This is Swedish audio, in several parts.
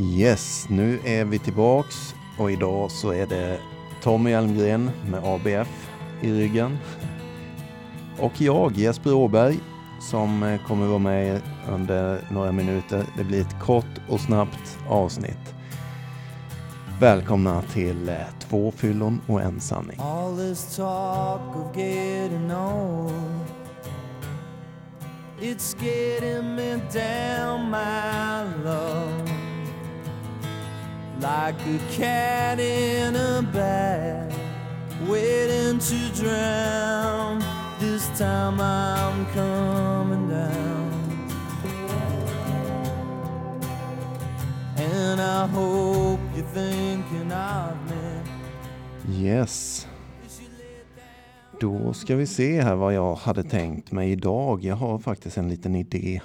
Yes, nu är vi tillbaks och idag så är det Tommy Almgren med ABF i ryggen. Och jag, Jesper Åberg, som kommer vara med under några minuter. Det blir ett kort och snabbt avsnitt. Välkomna till eh, Två fyllon och en sanning. All this talk of getting old It's getting me down my love Like a cat in a bag Waiting to drown This time I'm coming down And I hope you're thinking of me Yes. Då ska vi se här vad jag hade tänkt mig idag. Jag har faktiskt en liten idé.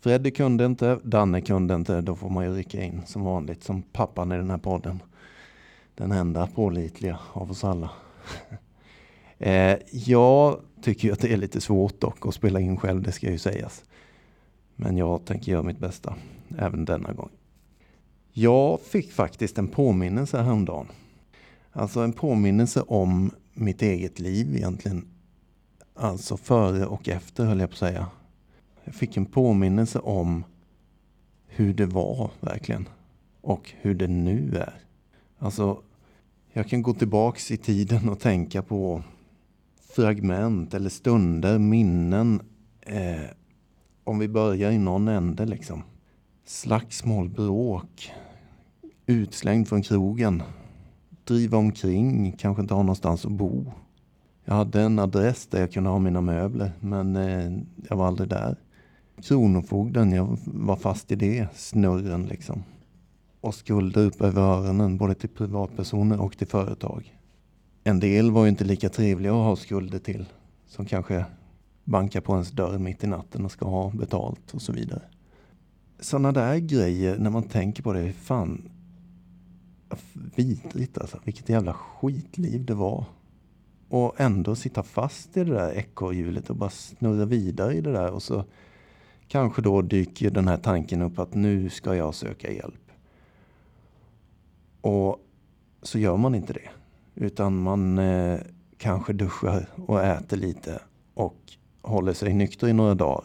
Freddy kunde inte, Danne kunde inte. Då får man ju rycka in som vanligt som pappan i den här podden. Den enda pålitliga av oss alla. eh, jag tycker ju att det är lite svårt dock att spela in själv, det ska ju sägas. Men jag tänker göra mitt bästa, även denna gång. Jag fick faktiskt en påminnelse häromdagen. Alltså en påminnelse om mitt eget liv egentligen. Alltså före och efter höll jag på att säga. Jag fick en påminnelse om hur det var verkligen. Och hur det nu är. Alltså, jag kan gå tillbaks i tiden och tänka på fragment eller stunder, minnen. Eh, om vi börjar i någon ände liksom. Slagsmål, bråk, utslängd från krogen, driva omkring, kanske inte ha någonstans att bo. Jag hade en adress där jag kunde ha mina möbler, men eh, jag var aldrig där. Kronofogden, jag var fast i det, snurren liksom. Och skulder upp över öronen, både till privatpersoner och till företag. En del var ju inte lika trevliga att ha skulder till, som kanske bankar på ens dörr mitt i natten och ska ha betalt och så vidare. Sådana där grejer, när man tänker på det, fan, vidrigt alltså. Vilket jävla skitliv det var. Och ändå sitta fast i det där ekorrhjulet och bara snurra vidare i det där. Och så kanske då dyker den här tanken upp att nu ska jag söka hjälp. Och så gör man inte det. Utan man eh, kanske duschar och äter lite och håller sig nykter i några dagar.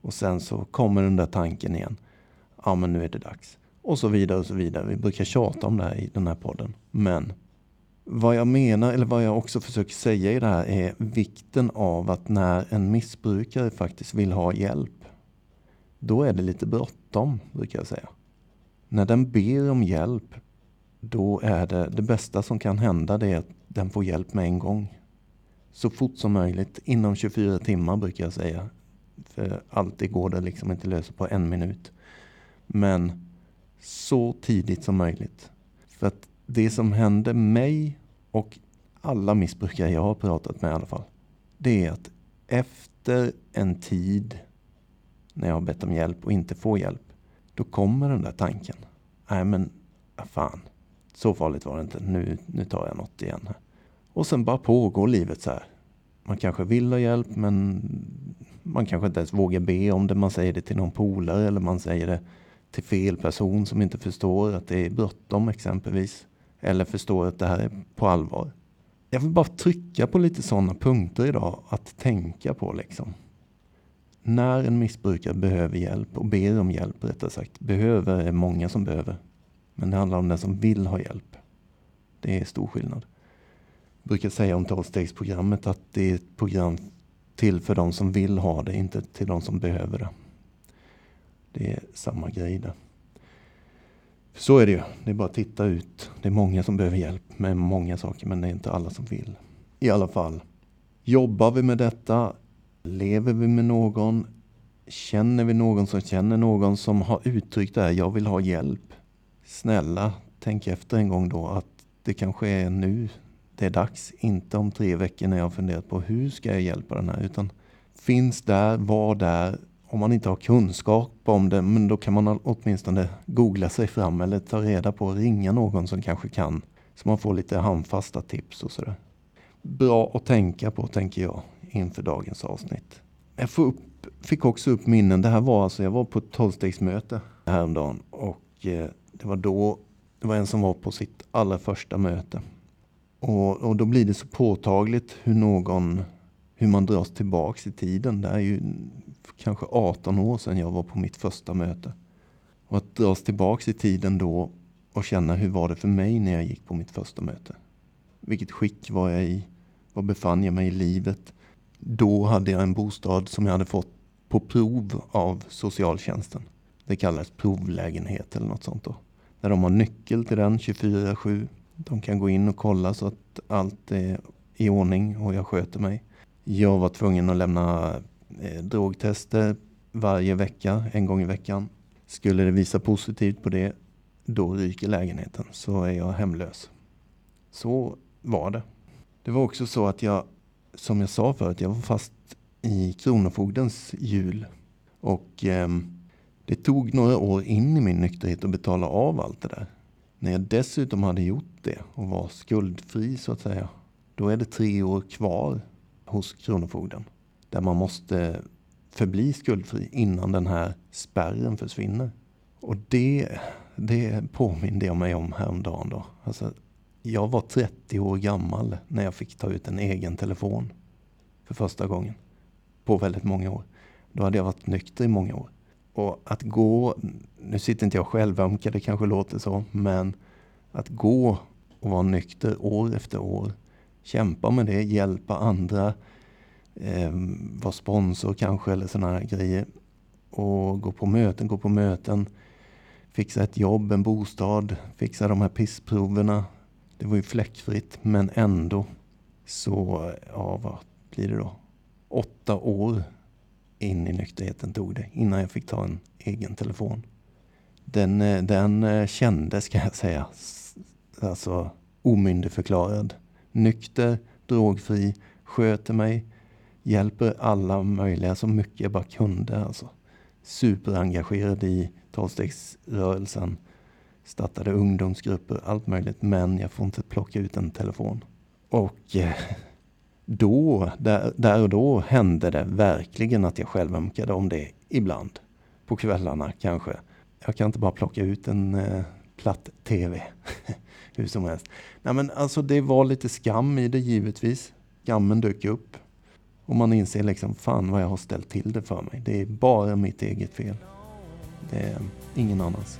Och sen så kommer den där tanken igen. Ja, men nu är det dags. Och så vidare och så vidare. Vi brukar tjata om det här i den här podden. Men vad jag menar, eller vad jag också försöker säga i det här är vikten av att när en missbrukare faktiskt vill ha hjälp, då är det lite bråttom, brukar jag säga. När den ber om hjälp, då är det det bästa som kan hända det är att den får hjälp med en gång. Så fort som möjligt, inom 24 timmar brukar jag säga. För alltid går det liksom inte att lösa på en minut. Men så tidigt som möjligt. För att det som hände mig och alla missbrukare jag har pratat med i alla fall. Det är att efter en tid när jag har bett om hjälp och inte får hjälp. Då kommer den där tanken. Nej men, fan. Så farligt var det inte. Nu, nu tar jag något igen. här. Och sen bara pågår livet så här. Man kanske vill ha hjälp men man kanske inte ens vågar be om det. Man säger det till någon polare eller man säger det till fel person som inte förstår att det är bråttom exempelvis. Eller förstår att det här är på allvar. Jag vill bara trycka på lite sådana punkter idag att tänka på liksom. När en missbrukare behöver hjälp och ber om hjälp rättare sagt. Behöver är många som behöver. Men det handlar om den som vill ha hjälp. Det är stor skillnad. Jag brukar säga om tolvstegsprogrammet att det är ett program till för de som vill ha det, inte till de som behöver det. Det är samma grej där. Så är det ju. Det är bara att titta ut. Det är många som behöver hjälp med många saker, men det är inte alla som vill. I alla fall. Jobbar vi med detta? Lever vi med någon? Känner vi någon som känner någon som har uttryckt det här, jag vill ha hjälp? Snälla, tänk efter en gång då att det kanske är nu det är dags. Inte om tre veckor när jag har funderat på hur ska jag hjälpa den här. Utan finns där, var där, om man inte har kunskap om det, men då kan man åtminstone googla sig fram eller ta reda på och ringa någon som kanske kan. Så man får lite handfasta tips och sådär. Bra att tänka på, tänker jag, inför dagens avsnitt. Jag får upp fick också upp minnen. Det här var alltså, jag var på ett tolvstegsmöte häromdagen och eh, det var då, det var en som var på sitt allra första möte. Och, och då blir det så påtagligt hur någon, hur man dras tillbaks i tiden. Det är ju kanske 18 år sedan jag var på mitt första möte. Och att dras tillbaks i tiden då och känna hur var det för mig när jag gick på mitt första möte. Vilket skick var jag i? Var befann jag mig i livet? Då hade jag en bostad som jag hade fått på prov av socialtjänsten. Det kallas provlägenhet eller något sånt då. Där de har nyckel till den 24-7. De kan gå in och kolla så att allt är i ordning och jag sköter mig. Jag var tvungen att lämna eh, drogtester varje vecka, en gång i veckan. Skulle det visa positivt på det, då ryker lägenheten. Så är jag hemlös. Så var det. Det var också så att jag, som jag sa förut, jag var fast i Kronofogdens hjul. Och eh, det tog några år in i min nykterhet att betala av allt det där. När jag dessutom hade gjort det och var skuldfri så att säga. Då är det tre år kvar hos Kronofogden. Där man måste förbli skuldfri innan den här spärren försvinner. Och det, det påminde jag mig om häromdagen. Då. Alltså, jag var 30 år gammal när jag fick ta ut en egen telefon för första gången på väldigt många år. Då hade jag varit nykter i många år. Och att gå, nu sitter inte jag själv ömka, det kanske låter så, men att gå och vara nykter år efter år, kämpa med det, hjälpa andra, eh, vara sponsor kanske eller sådana grejer. Och gå på möten, gå på möten, fixa ett jobb, en bostad, fixa de här pissproverna. Det var ju fläckfritt men ändå så, ja vad blir det då? åtta år in i nykterheten tog det innan jag fick ta en egen telefon. Den, eh, den eh, kändes, kan jag säga, alltså omyndigförklarad. Nykter, drogfri, sköter mig, hjälper alla möjliga så mycket jag bara kunde. Alltså. Superengagerad i tolvstegsrörelsen, startade ungdomsgrupper, allt möjligt. Men jag får inte plocka ut en telefon. Och eh, då, där, där och då hände det verkligen att jag själv ömkade om det ibland. På kvällarna kanske. Jag kan inte bara plocka ut en eh, platt TV hur som helst. Nej, men alltså det var lite skam i det givetvis. Skammen dök upp. Och man inser liksom, fan vad jag har ställt till det för mig. Det är bara mitt eget fel. Det är ingen annans.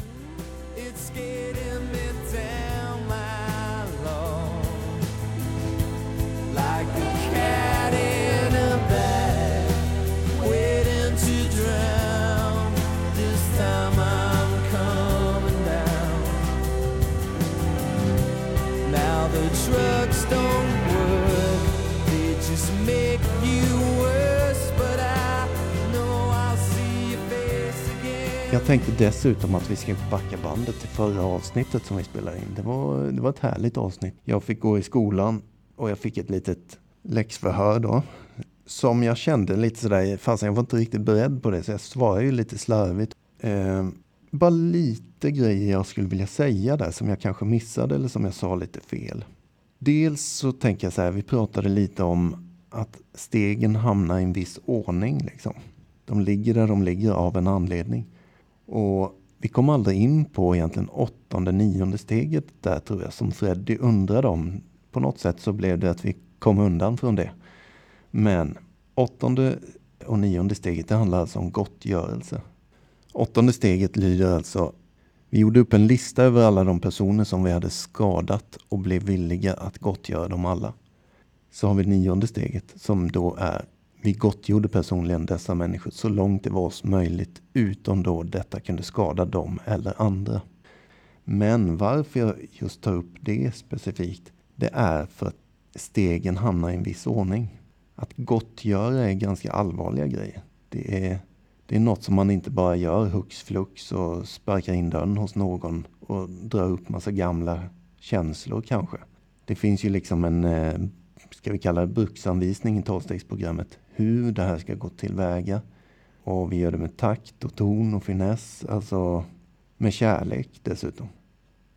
Jag tänkte dessutom att vi ska backa bandet till förra avsnittet som vi spelade in. Det var, det var ett härligt avsnitt. Jag fick gå i skolan och jag fick ett litet läxförhör då. Som jag kände lite sådär, fast jag var inte riktigt beredd på det så jag svarade ju lite slarvigt. Eh, bara lite grejer jag skulle vilja säga där som jag kanske missade eller som jag sa lite fel. Dels så tänker jag så här, vi pratade lite om att stegen hamnar i en viss ordning. Liksom. De ligger där de ligger av en anledning. Och vi kom aldrig in på egentligen åttonde, nionde steget där tror jag som Freddy undrade om. På något sätt så blev det att vi kom undan från det. Men åttonde och nionde steget det handlar alltså om gottgörelse. Åttonde steget lyder alltså vi gjorde upp en lista över alla de personer som vi hade skadat och blev villiga att gottgöra dem alla. Så har vi nionde steget som då är vi gottgjorde personligen dessa människor så långt det var oss möjligt utom då detta kunde skada dem eller andra. Men varför jag just tar upp det specifikt, det är för att stegen hamnar i en viss ordning. Att gottgöra är ganska allvarliga grejer. Det är, det är något som man inte bara gör hux flux och sparkar in dörren hos någon och drar upp massa gamla känslor kanske. Det finns ju liksom en, eh, ska vi kalla det bruksanvisning i tolvstegsprogrammet hur det här ska gå tillväga. Och vi gör det med takt och ton och finess, alltså med kärlek dessutom.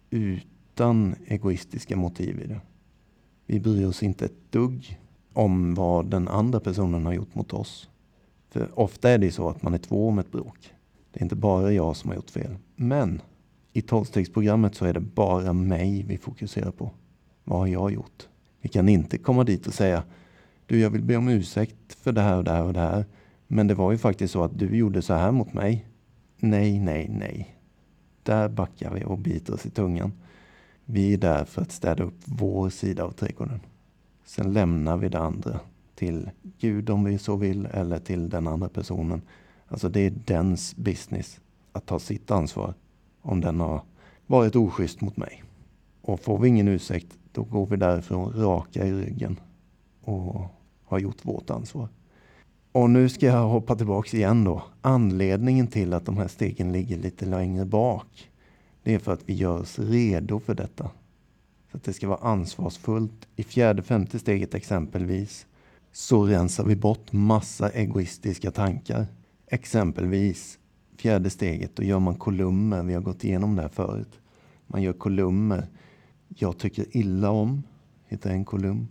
Utan egoistiska motiv i det. Vi bryr oss inte ett dugg om vad den andra personen har gjort mot oss. För ofta är det ju så att man är två om ett bråk. Det är inte bara jag som har gjort fel. Men i tolvstegsprogrammet så är det bara mig vi fokuserar på. Vad har jag gjort? Vi kan inte komma dit och säga du, jag vill be om ursäkt för det här och det här och det här. Men det var ju faktiskt så att du gjorde så här mot mig. Nej, nej, nej. Där backar vi och biter oss i tungan. Vi är där för att städa upp vår sida av trädgården. Sen lämnar vi det andra till Gud om vi så vill eller till den andra personen. Alltså det är dens business att ta sitt ansvar om den har varit oschysst mot mig. Och får vi ingen ursäkt, då går vi därifrån raka i ryggen och har gjort vårt ansvar. Och nu ska jag hoppa tillbaks igen då. Anledningen till att de här stegen ligger lite längre bak, det är för att vi gör oss redo för detta. Så att det ska vara ansvarsfullt. I fjärde, femte steget exempelvis, så rensar vi bort massa egoistiska tankar. Exempelvis fjärde steget, då gör man kolumner. Vi har gått igenom det här förut. Man gör kolumner. Jag tycker illa om, heter en kolumn.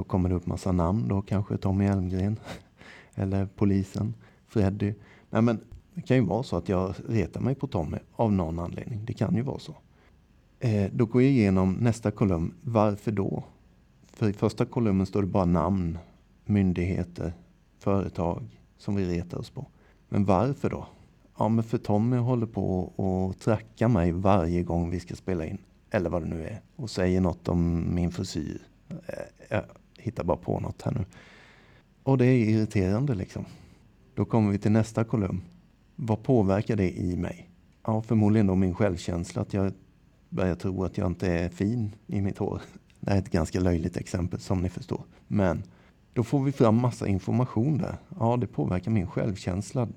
Då kommer det upp massa namn. Då kanske Tommy Elmgren eller polisen, Freddy. Nej, men det kan ju vara så att jag retar mig på Tommy av någon anledning. Det kan ju vara så. Eh, då går jag igenom nästa kolumn. Varför då? För i första kolumnen står det bara namn, myndigheter, företag som vi retar oss på. Men varför då? Ja, men för Tommy håller på och trackar mig varje gång vi ska spela in. Eller vad det nu är. Och säger något om min frisyr. Eh, hittar bara på något här nu. Och det är irriterande liksom. Då kommer vi till nästa kolumn. Vad påverkar det i mig? Ja, förmodligen då min självkänsla. Att jag börjar tro att jag inte är fin i mitt hår. Det är ett ganska löjligt exempel som ni förstår. Men då får vi fram massa information där. Ja, det påverkar min självkänsla.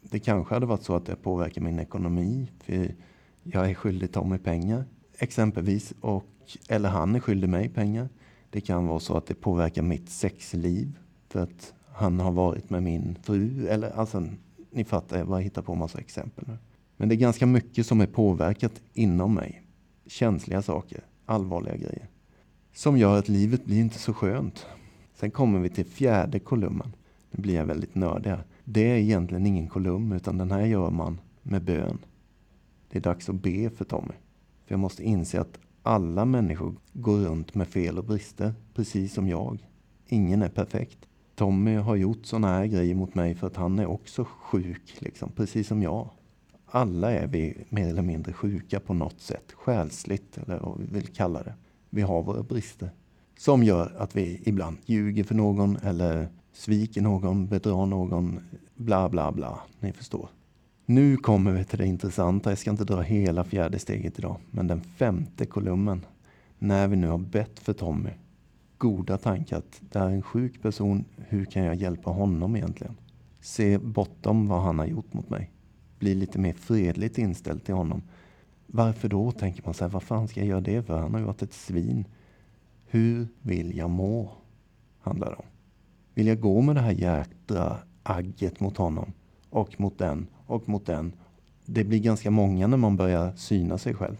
Det kanske hade varit så att det påverkar min ekonomi. För jag är skyldig Tommy pengar exempelvis. Och, eller han är skyldig mig pengar. Det kan vara så att det påverkar mitt sexliv. För att han har varit med min fru. Eller alltså, ni fattar, jag bara hittar på massa exempel nu. Men det är ganska mycket som är påverkat inom mig. Känsliga saker, allvarliga grejer. Som gör att livet blir inte så skönt. Sen kommer vi till fjärde kolumnen. Nu blir jag väldigt nördig här. Det är egentligen ingen kolumn utan den här gör man med bön. Det är dags att be för Tommy. För jag måste inse att alla människor går runt med fel och brister, precis som jag. Ingen är perfekt. Tommy har gjort sådana här grejer mot mig för att han är också sjuk, liksom, precis som jag. Alla är vi mer eller mindre sjuka på något sätt, själsligt eller vad vi vill kalla det. Vi har våra brister som gör att vi ibland ljuger för någon eller sviker någon, bedrar någon, bla bla bla. Ni förstår. Nu kommer vi till det intressanta. Jag ska inte dra hela fjärde steget idag, men den femte kolumnen. När vi nu har bett för Tommy. Goda tankar att det är en sjuk person. Hur kan jag hjälpa honom egentligen? Se bortom vad han har gjort mot mig. Bli lite mer fredligt inställd till honom. Varför då, tänker man sig. vad fan ska jag göra det för? Han har ju varit ett svin. Hur vill jag må? Handlar det om. Vill jag gå med det här jäkla agget mot honom? Och mot den och mot den. Det blir ganska många när man börjar syna sig själv.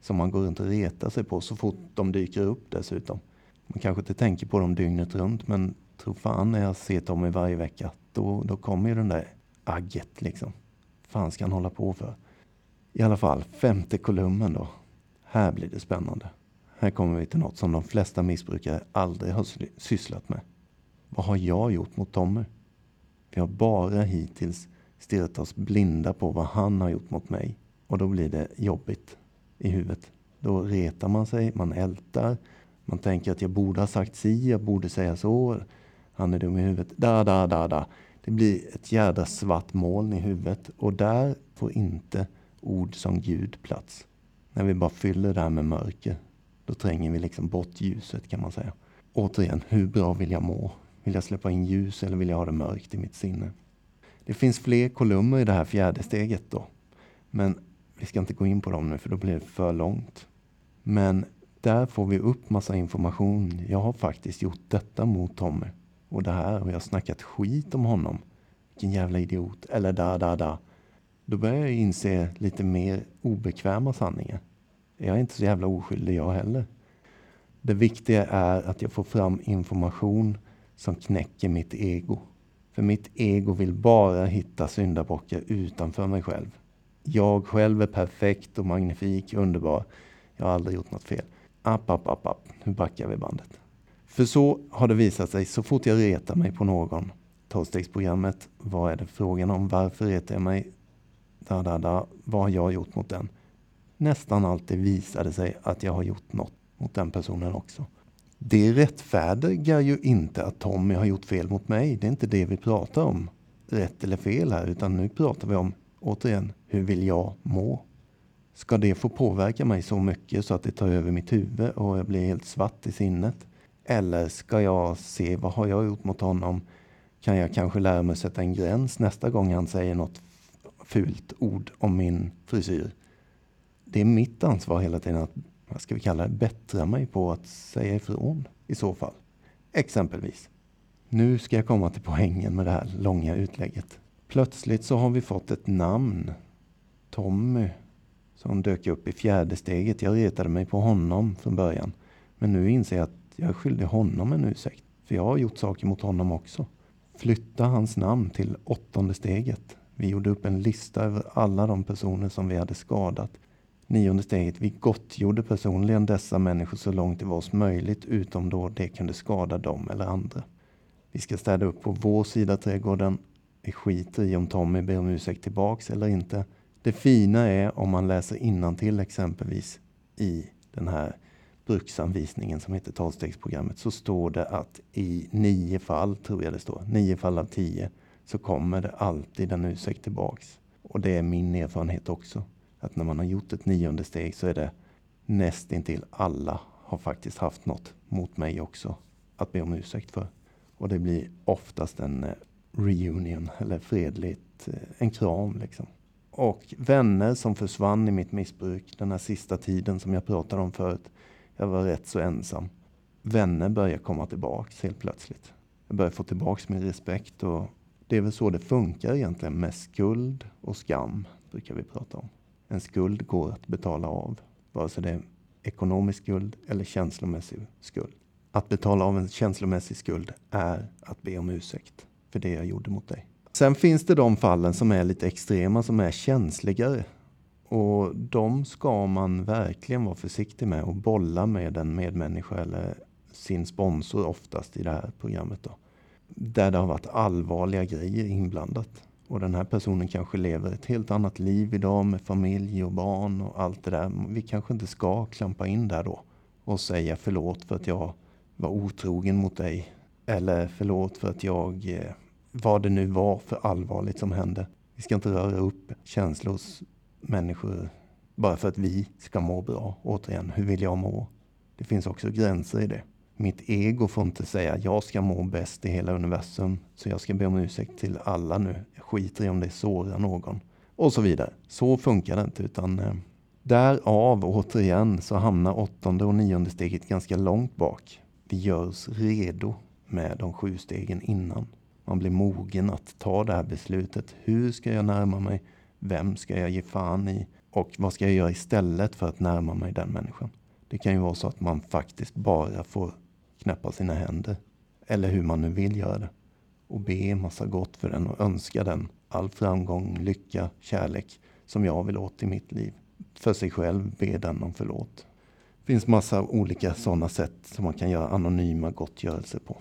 Som man går runt och retar sig på så fort de dyker upp dessutom. Man kanske inte tänker på dem dygnet runt men tro fan när jag ser Tommy varje vecka. Då, då kommer ju den där agget liksom. fan ska han hålla på för? I alla fall, femte kolumnen då. Här blir det spännande. Här kommer vi till något som de flesta missbrukare aldrig har sysslat med. Vad har jag gjort mot Tommy? Vi har bara hittills stirrat oss blinda på vad han har gjort mot mig. Och då blir det jobbigt i huvudet. Då retar man sig, man ältar. Man tänker att jag borde ha sagt si, jag borde säga så. Han är dum i huvudet. Da, da, da, da. Det blir ett jädra svart moln i huvudet. Och där får inte ord som Gud plats. När vi bara fyller det här med mörker. Då tränger vi liksom bort ljuset kan man säga. Återigen, hur bra vill jag må? Vill jag släppa in ljus eller vill jag ha det mörkt i mitt sinne? Det finns fler kolumner i det här fjärde steget då. Men vi ska inte gå in på dem nu för då blir det för långt. Men där får vi upp massa information. Jag har faktiskt gjort detta mot Tommy. Och det här och jag har snackat skit om honom. Vilken jävla idiot. Eller da, da, da. Då börjar jag inse lite mer obekväma sanningar. Jag är inte så jävla oskyldig jag heller. Det viktiga är att jag får fram information som knäcker mitt ego. För mitt ego vill bara hitta syndabockar utanför mig själv. Jag själv är perfekt och magnifik, underbar. Jag har aldrig gjort något fel. App, app, app, app. Nu backar vi bandet. För så har det visat sig så fort jag retar mig på någon. Tolvstegsprogrammet, vad är det frågan om? Varför retar jag mig? Da, da, da. Vad har jag gjort mot den? Nästan alltid visade sig att jag har gjort något mot den personen också. Det rättfärdigar ju inte att Tommy har gjort fel mot mig. Det är inte det vi pratar om. Rätt eller fel här, utan nu pratar vi om, återigen, hur vill jag må? Ska det få påverka mig så mycket så att det tar över mitt huvud och jag blir helt svart i sinnet? Eller ska jag se, vad har jag gjort mot honom? Kan jag kanske lära mig sätta en gräns nästa gång han säger något fult ord om min frisyr? Det är mitt ansvar hela tiden att, vad ska vi kalla det, bättra mig på att säga ifrån i så fall. Exempelvis. Nu ska jag komma till poängen med det här långa utlägget. Plötsligt så har vi fått ett namn. Tommy. Som dök upp i fjärde steget. Jag retade mig på honom från början. Men nu inser jag att jag är skyldig honom en ursäkt. För jag har gjort saker mot honom också. Flytta hans namn till åttonde steget. Vi gjorde upp en lista över alla de personer som vi hade skadat. Nionde steget. Vi gottgjorde personligen dessa människor så långt det var oss möjligt utom då det kunde skada dem eller andra. Vi ska städa upp på vår sida trädgården. Vi skiter i om Tommy ber om ursäkt tillbaks eller inte. Det fina är om man läser innantill exempelvis i den här bruksanvisningen som heter tolvstegsprogrammet så står det att i nio fall, tror jag det står, nio fall av tio så kommer det alltid en ursäkt tillbaks. Och det är min erfarenhet också. Att när man har gjort ett nionde steg så är det nästintill alla har faktiskt haft något mot mig också att be om ursäkt för. Och det blir oftast en eh, reunion eller fredligt, eh, en kram liksom. Och vänner som försvann i mitt missbruk den här sista tiden som jag pratade om förut. Jag var rätt så ensam. Vänner börjar komma tillbaks helt plötsligt. Jag börjar få tillbaks min respekt och det är väl så det funkar egentligen med skuld och skam brukar vi prata om. En skuld går att betala av, vare sig det är ekonomisk skuld eller känslomässig skuld. Att betala av en känslomässig skuld är att be om ursäkt för det jag gjorde mot dig. Sen finns det de fallen som är lite extrema, som är känsligare. Och de ska man verkligen vara försiktig med och bolla med en medmänniska eller sin sponsor oftast i det här programmet. Då. Där det har varit allvarliga grejer inblandat. Och den här personen kanske lever ett helt annat liv idag med familj och barn och allt det där. Vi kanske inte ska klampa in där då och säga förlåt för att jag var otrogen mot dig. Eller förlåt för att jag, eh, vad det nu var för allvarligt som hände. Vi ska inte röra upp känslor hos människor bara för att vi ska må bra. Återigen, hur vill jag må? Det finns också gränser i det. Mitt ego får inte säga jag ska må bäst i hela universum. Så jag ska be om ursäkt till alla nu. Jag skiter i om det sårar någon. Och så vidare. Så funkar det inte. Utan eh, därav återigen så hamnar åttonde och nionde steget ganska långt bak. Vi gör oss redo med de sju stegen innan. Man blir mogen att ta det här beslutet. Hur ska jag närma mig? Vem ska jag ge fan i? Och vad ska jag göra istället för att närma mig den människan? Det kan ju vara så att man faktiskt bara får knäppa sina händer. Eller hur man nu vill göra det. Och be en massa gott för den och önska den all framgång, lycka, kärlek som jag vill åt i mitt liv. För sig själv be den om förlåt. Det finns massa olika sådana sätt som man kan göra anonyma gottgörelser på.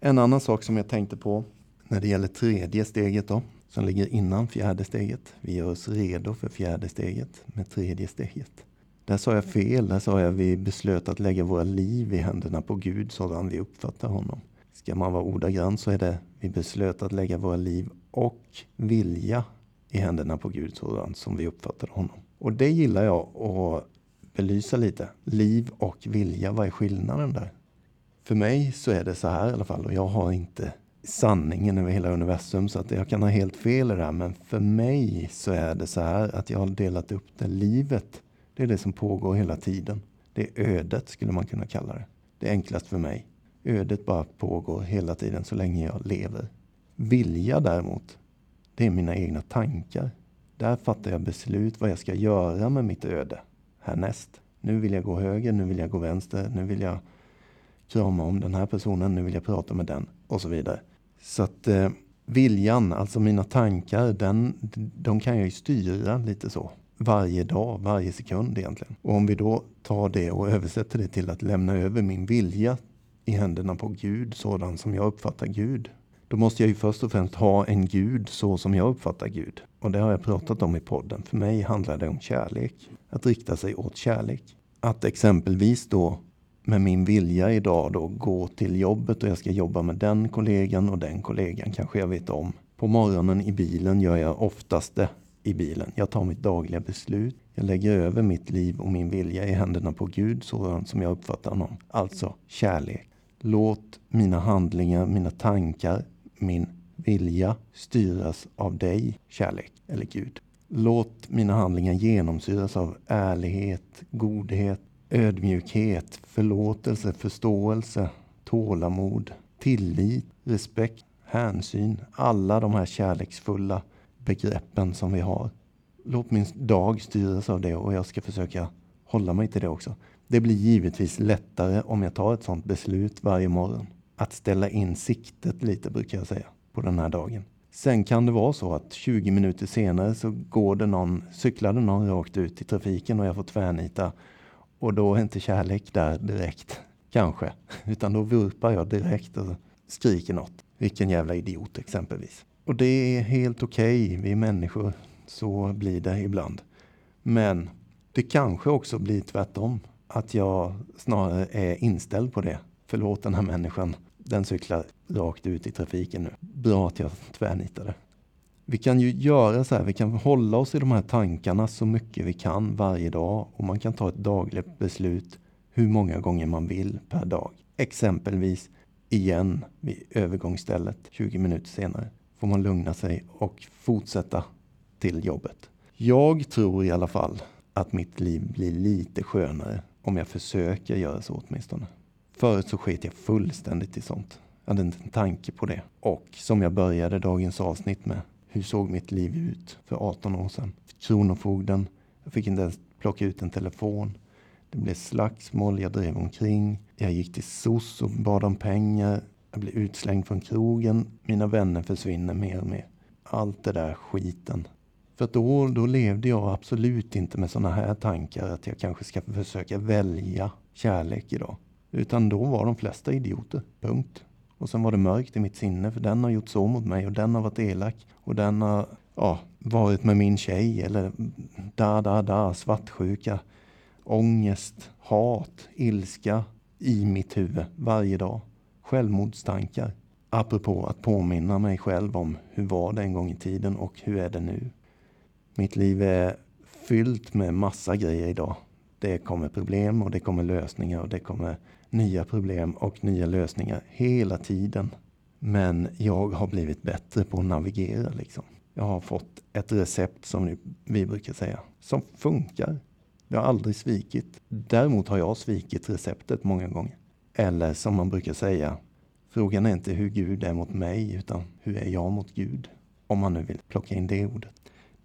En annan sak som jag tänkte på när det gäller tredje steget då, som ligger innan fjärde steget. Vi gör oss redo för fjärde steget med tredje steget. Där sa jag fel. Där sa jag vi beslöt att lägga våra liv i händerna på Gud sådan vi uppfattar honom. Ska man vara ordagrann så är det vi beslöt att lägga våra liv och vilja i händerna på Gud sådan som vi uppfattar honom. Och det gillar jag att belysa lite. Liv och vilja, vad är skillnaden där? För mig så är det så här i alla fall och jag har inte sanningen över hela universum så att jag kan ha helt fel i det här. Men för mig så är det så här att jag har delat upp det. Livet, det är det som pågår hela tiden. Det är ödet skulle man kunna kalla det. Det är enklast för mig. Ödet bara pågår hela tiden så länge jag lever. Vilja däremot, det är mina egna tankar. Där fattar jag beslut vad jag ska göra med mitt öde härnäst. Nu vill jag gå höger, nu vill jag gå vänster, nu vill jag krama om den här personen, nu vill jag prata med den och så vidare. Så att eh, viljan, alltså mina tankar, den, de kan jag ju styra lite så. Varje dag, varje sekund egentligen. Och om vi då tar det och översätter det till att lämna över min vilja i händerna på Gud, sådan som jag uppfattar Gud. Då måste jag ju först och främst ha en Gud så som jag uppfattar Gud. Och det har jag pratat om i podden. För mig handlar det om kärlek. Att rikta sig åt kärlek. Att exempelvis då med min vilja idag då gå till jobbet och jag ska jobba med den kollegan och den kollegan kanske jag vet om. På morgonen i bilen gör jag oftast det i bilen. Jag tar mitt dagliga beslut. Jag lägger över mitt liv och min vilja i händerna på Gud så som jag uppfattar honom. Alltså kärlek. Låt mina handlingar, mina tankar, min vilja styras av dig, kärlek eller Gud. Låt mina handlingar genomsyras av ärlighet, godhet, ödmjukhet, förlåtelse, förståelse, tålamod, tillit, respekt, hänsyn. Alla de här kärleksfulla begreppen som vi har. Låt min dag styras av det och jag ska försöka hålla mig till det också. Det blir givetvis lättare om jag tar ett sådant beslut varje morgon. Att ställa in siktet lite brukar jag säga på den här dagen. Sen kan det vara så att 20 minuter senare så går det någon, cyklade någon rakt ut i trafiken och jag får tvärnita. Och då är inte kärlek där direkt, kanske. Utan då vurpar jag direkt och skriker något. Vilken jävla idiot exempelvis. Och det är helt okej, okay. vi är människor. Så blir det ibland. Men det kanske också blir tvärtom. Att jag snarare är inställd på det. Förlåt den här människan. Den cyklar rakt ut i trafiken nu. Bra att jag tvärnitade. Vi kan ju göra så här, vi kan hålla oss i de här tankarna så mycket vi kan varje dag och man kan ta ett dagligt beslut hur många gånger man vill per dag. Exempelvis igen vid övergångsstället 20 minuter senare får man lugna sig och fortsätta till jobbet. Jag tror i alla fall att mitt liv blir lite skönare om jag försöker göra så åtminstone. Förut så sket jag fullständigt i sånt. Jag hade inte en tanke på det. Och som jag började dagens avsnitt med. Hur såg mitt liv ut för 18 år sedan? Kronofogden. Jag fick inte ens plocka ut en telefon. Det blev slagsmål, jag drev omkring. Jag gick till SOS och bad om pengar. Jag blir utslängd från krogen. Mina vänner försvinner mer och mer. Allt det där skiten. För då, då levde jag absolut inte med sådana här tankar att jag kanske ska försöka välja kärlek idag. Utan då var de flesta idioter. Punkt. Och sen var det mörkt i mitt sinne för den har gjort så mot mig och den har varit elak. Och den har ja, varit med min tjej eller da, da, da, svartsjuka, ångest, hat, ilska i mitt huvud varje dag. Självmordstankar. Apropå att påminna mig själv om hur var det en gång i tiden och hur är det nu. Mitt liv är fyllt med massa grejer idag. Det kommer problem och det kommer lösningar och det kommer nya problem och nya lösningar hela tiden. Men jag har blivit bättre på att navigera. Liksom. Jag har fått ett recept som vi brukar säga, som funkar. Jag har aldrig svikit. Däremot har jag svikit receptet många gånger. Eller som man brukar säga, frågan är inte hur Gud är mot mig, utan hur är jag mot Gud? Om man nu vill plocka in det ordet.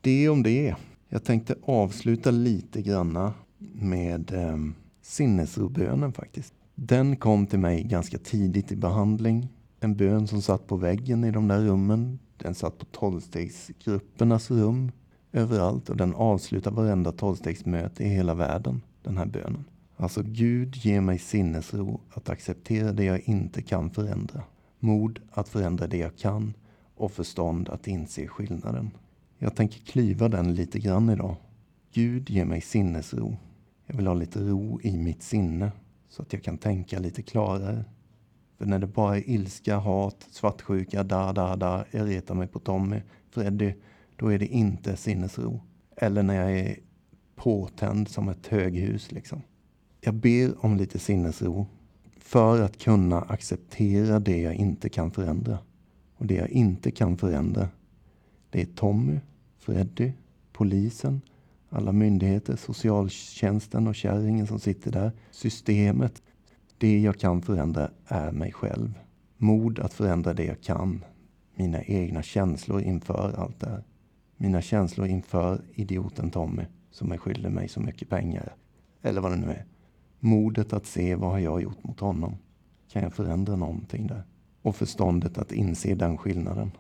Det om det. Jag tänkte avsluta lite granna med eh, sinnesrobönen faktiskt. Den kom till mig ganska tidigt i behandling. En bön som satt på väggen i de där rummen. Den satt på tolvstegsgruppernas rum överallt och den avslutar varenda tolvstegsmöte i hela världen, den här bönen. Alltså Gud ger mig sinnesro att acceptera det jag inte kan förändra. Mod att förändra det jag kan och förstånd att inse skillnaden. Jag tänker klyva den lite grann idag. Gud ger mig sinnesro. Jag vill ha lite ro i mitt sinne så att jag kan tänka lite klarare. För när det bara är ilska, hat, svartsjuka, da, da, da, jag retar mig på Tommy, Freddy, då är det inte sinnesro. Eller när jag är påtänd som ett höghus liksom. Jag ber om lite sinnesro för att kunna acceptera det jag inte kan förändra. Och det jag inte kan förändra, det är Tommy, Freddy, polisen, alla myndigheter, socialtjänsten och kärringen som sitter där, systemet. Det jag kan förändra är mig själv. Mod att förändra det jag kan. Mina egna känslor inför allt det här. Mina känslor inför idioten Tommy som är skyldig mig så mycket pengar. Eller vad det nu är. Modet att se vad har jag gjort mot honom. Kan jag förändra någonting där? Och förståndet att inse den skillnaden.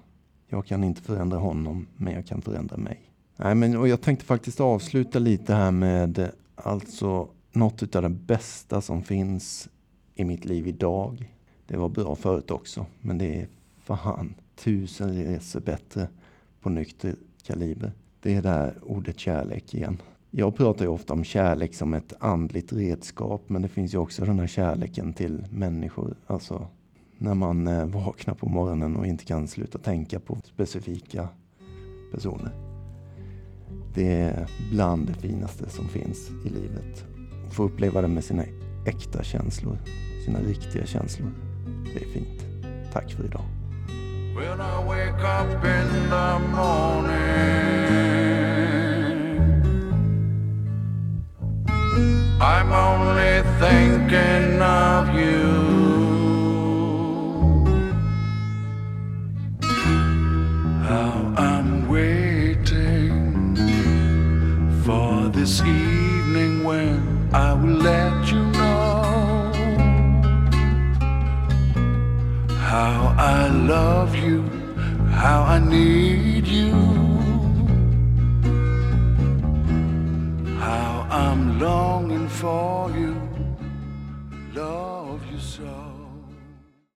Jag kan inte förändra honom, men jag kan förändra mig. Nej, men, och jag tänkte faktiskt avsluta lite här med alltså något av det bästa som finns i mitt liv idag. Det var bra förut också, men det är fan tusen resor bättre på nykter kaliber. Det är där ordet kärlek igen. Jag pratar ju ofta om kärlek som ett andligt redskap, men det finns ju också den här kärleken till människor. Alltså när man eh, vaknar på morgonen och inte kan sluta tänka på specifika personer. Det är bland det finaste som finns i livet. Att få uppleva det med sina äkta känslor, sina riktiga känslor. Det är fint. Tack för idag. I'm only thinking of you. How I'm waiting for this evening when I will let you know how I love you, how I need you,